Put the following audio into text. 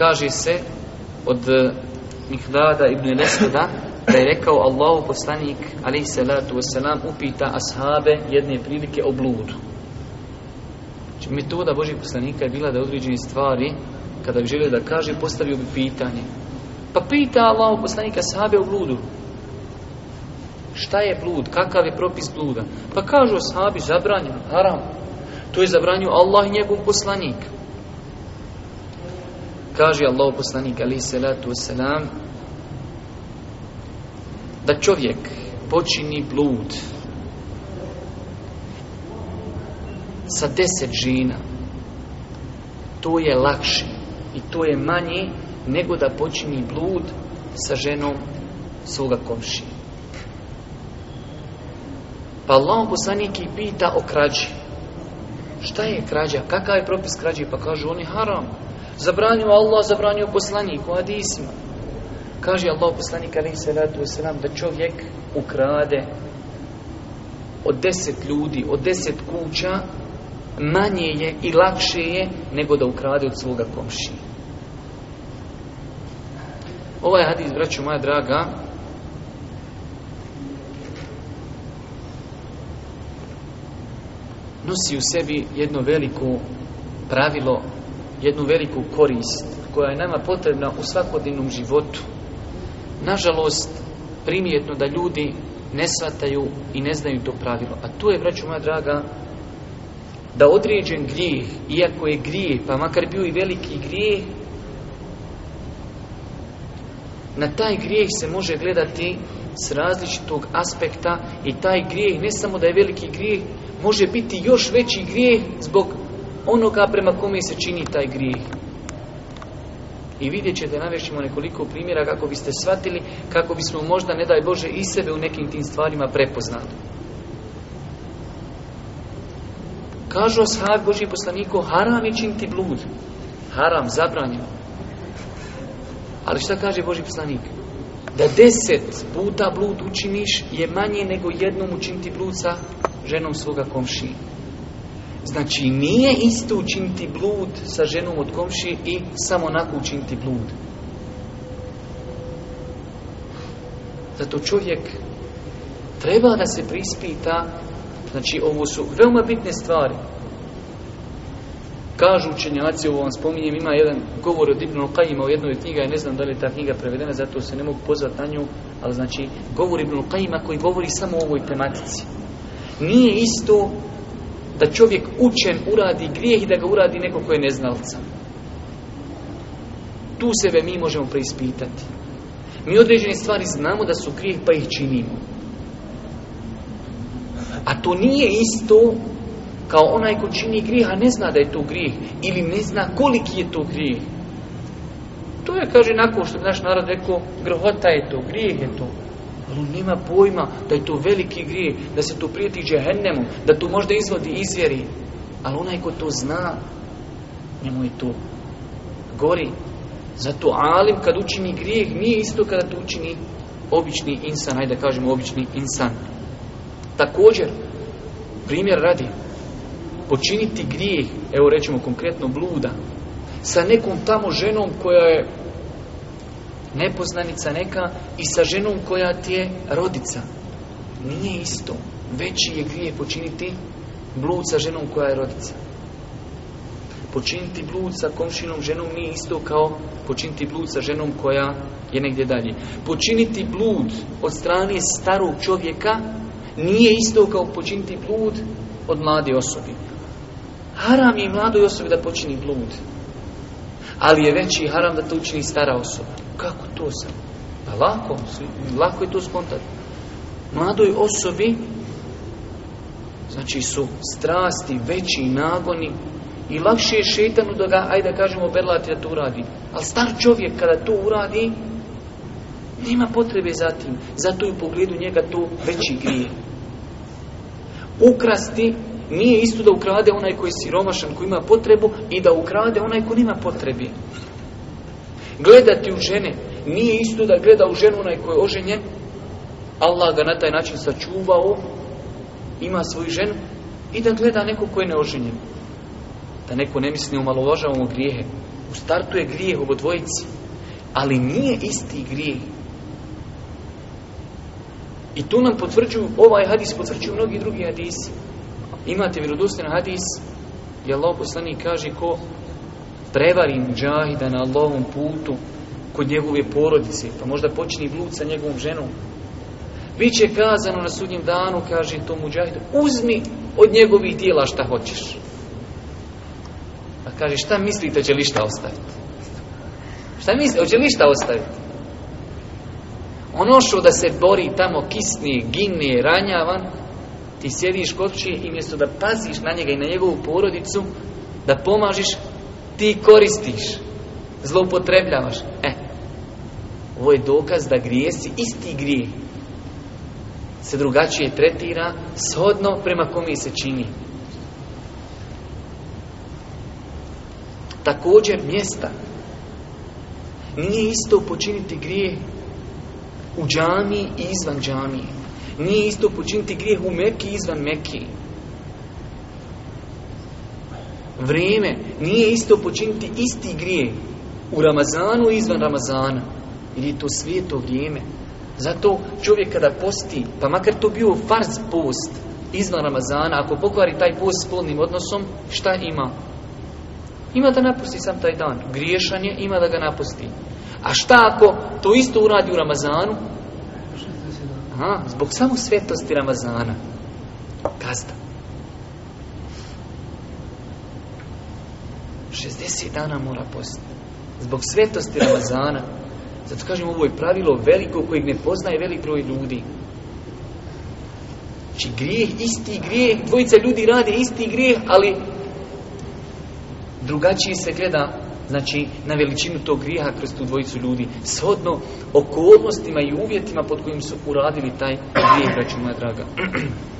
kaže se od eh, Mihdada ibn Lesada da je rekao Allahu poslanik alaih salatu wasalam upita ashabe jedne prilike o bludu. Znači, metoda Božih poslanika je bila da određene stvari kada bi želio da kaže postavio bi pitanje. Pa pita Allahu poslanika ashabe o bludu. Šta je blud? Kakav je propis bluda? Pa kažu ashabi zabranjeno, haram. To je zabranju Allah i njegov poslanik. Kaže Allah poslanik ali salatu wasalam da čovjek počini blud sa deset žina to je lakše i to je manje nego da počini blud sa ženom svoga komši Pa Allah poslanik i pita o krađi. Šta je krađa? Kakav je propis krađe? Pa kažu oni haram. Zabranio Allah, zabranio poslanik u hadisima. Kaže Allah poslanik alaih salatu wasalam da čovjek ukrade od deset ljudi, od deset kuća manje je i lakše je nego da ukrade od svoga komši Ovaj hadis, braću moja draga, nosi u sebi jedno veliko pravilo jednu veliku korist koja je nama potrebna u svakodnevnom životu. Nažalost, primjetno da ljudi ne shvataju i ne znaju to pravilo. A tu je, braću moja draga, da određen grijeh, iako je grijeh, pa makar bio i veliki grijeh, na taj grijeh se može gledati s različitog aspekta i taj grijeh, ne samo da je veliki grijeh, može biti još veći grijeh zbog onoga prema kome se čini taj grijeh. I vidjet ćete, navješimo nekoliko primjera kako biste shvatili, kako bismo možda, ne daj Bože, i sebe u nekim tim stvarima prepoznali. Kažu ashab Boži poslaniku, haram je činiti blud. Haram, zabranjeno. Ali šta kaže Boži poslanik? Da deset puta blud učiniš je manje nego jednom učiniti blud sa ženom svoga komšina. Znači nije isto učiniti blud sa ženom od komšije i samo onako učiniti blud. Zato čovjek treba da se prispita, znači ovo su veoma bitne stvari. Kažu učenjaci, ovo vam spominjem, ima jedan govor od Ibnu Qajima u jednoj knjiga, ja ne znam da li je ta knjiga prevedena, zato se ne mogu pozvati na nju, ali znači govor o Qajima koji govori samo o ovoj tematici. Nije isto da čovjek učen uradi grijeh i da ga uradi neko ko je neznalca. Tu sebe mi možemo preispitati. Mi određene stvari znamo da su grijeh pa ih činimo. A to nije isto kao onaj ko čini grijeh, a ne zna da je to grijeh ili ne zna koliki je to grijeh. To je, kaže, nakon što bi naš narod rekao, grhota je to, grijeh je to ali on nema pojma da je to veliki grijeh, da se to prijeti džehennemu, da to možda izvodi izvjeri. Ali onaj ko to zna, njemu je to gori. Zato alim kad učini grijeh nije isto kada to učini obični insan, ajde da kažemo obični insan. Također, primjer radi, počiniti grijeh, evo rećemo konkretno bluda, sa nekom tamo ženom koja je nepoznanica neka i sa ženom koja ti je rodica. Nije isto. Veći je grije počiniti blud sa ženom koja je rodica. Počiniti blud sa komšinom ženom nije isto kao počiniti blud sa ženom koja je negdje dalje. Počiniti blud od strane starog čovjeka nije isto kao počiniti blud od mlade osobi. Haram je mladoj osobi da počini blud. Ali je veći haram da to učini stara osoba kako to sam? Pa lako, lako je to skontati. Mladoj osobi, znači su strasti, veći nagoni i lakše je šetanu da ga, ajde da kažemo, berlati da to uradi. Ali star čovjek kada to uradi, nema potrebe za tim. Zato i u pogledu njega to veći grije. Ukrasti nije isto da ukrade onaj koji je siromašan, koji ima potrebu i da ukrade onaj koji nema potrebi. Gledati u žene. Nije isto da gleda u ženu onaj koji je oženjen. Allah ga na taj način sačuvao. Ima svoju ženu. I da gleda neko koji je neoženjen. Da neko ne misli umalovažavamo grijehe. U startu je grijeh obo dvojici. Ali nije isti grijeh. I tu nam potvrđuju, ovaj hadis potvrđuju mnogi drugi hadisi. Imate vjerodostan hadis, je Allah poslani kaže ko prevari muđahida na lovom putu kod njegove porodice, pa možda počini blud sa njegovom ženom. će kazano na sudnjem danu, kaže to muđahidu, uzmi od njegovih dijela šta hoćeš. A kaže, šta mislite, će li šta ostaviti? Šta mislite, hoće li šta ostaviti? Ono što da se bori tamo kisni, gini, ranjavan, ti sjediš kod i mjesto da paziš na njega i na njegovu porodicu, da pomažiš, ti koristiš, zloupotrebljavaš. E, ovo je dokaz da grijesi isti grije se drugačije tretira shodno prema komi se čini. Također mjesta. Nije isto počiniti grije u džami i izvan džami. Nije isto počiniti grijeh u meki i izvan meki vrijeme, nije isto počiniti isti grije u Ramazanu i izvan Ramazana. Ili je to svijeto vrijeme. Zato čovjek kada posti, pa makar to bio farz post izvan Ramazana, ako pokvari taj post spolnim odnosom, šta ima? Ima da napusti sam taj dan. Griješan je, ima da ga napusti. A šta ako to isto uradi u Ramazanu? Aha, zbog samo svetosti Ramazana. Kazda. 60 dana mora postiti. Zbog svetosti Ramazana. Zato kažem, ovo je pravilo veliko kojeg ne poznaje velik broj ljudi. Znači grijeh, isti grijeh, dvojica ljudi rade isti grijeh, ali drugačije se gleda znači na veličinu tog grijeha kroz tu dvojicu ljudi, shodno okolnostima i uvjetima pod kojim su uradili taj grijeh, braću moja draga.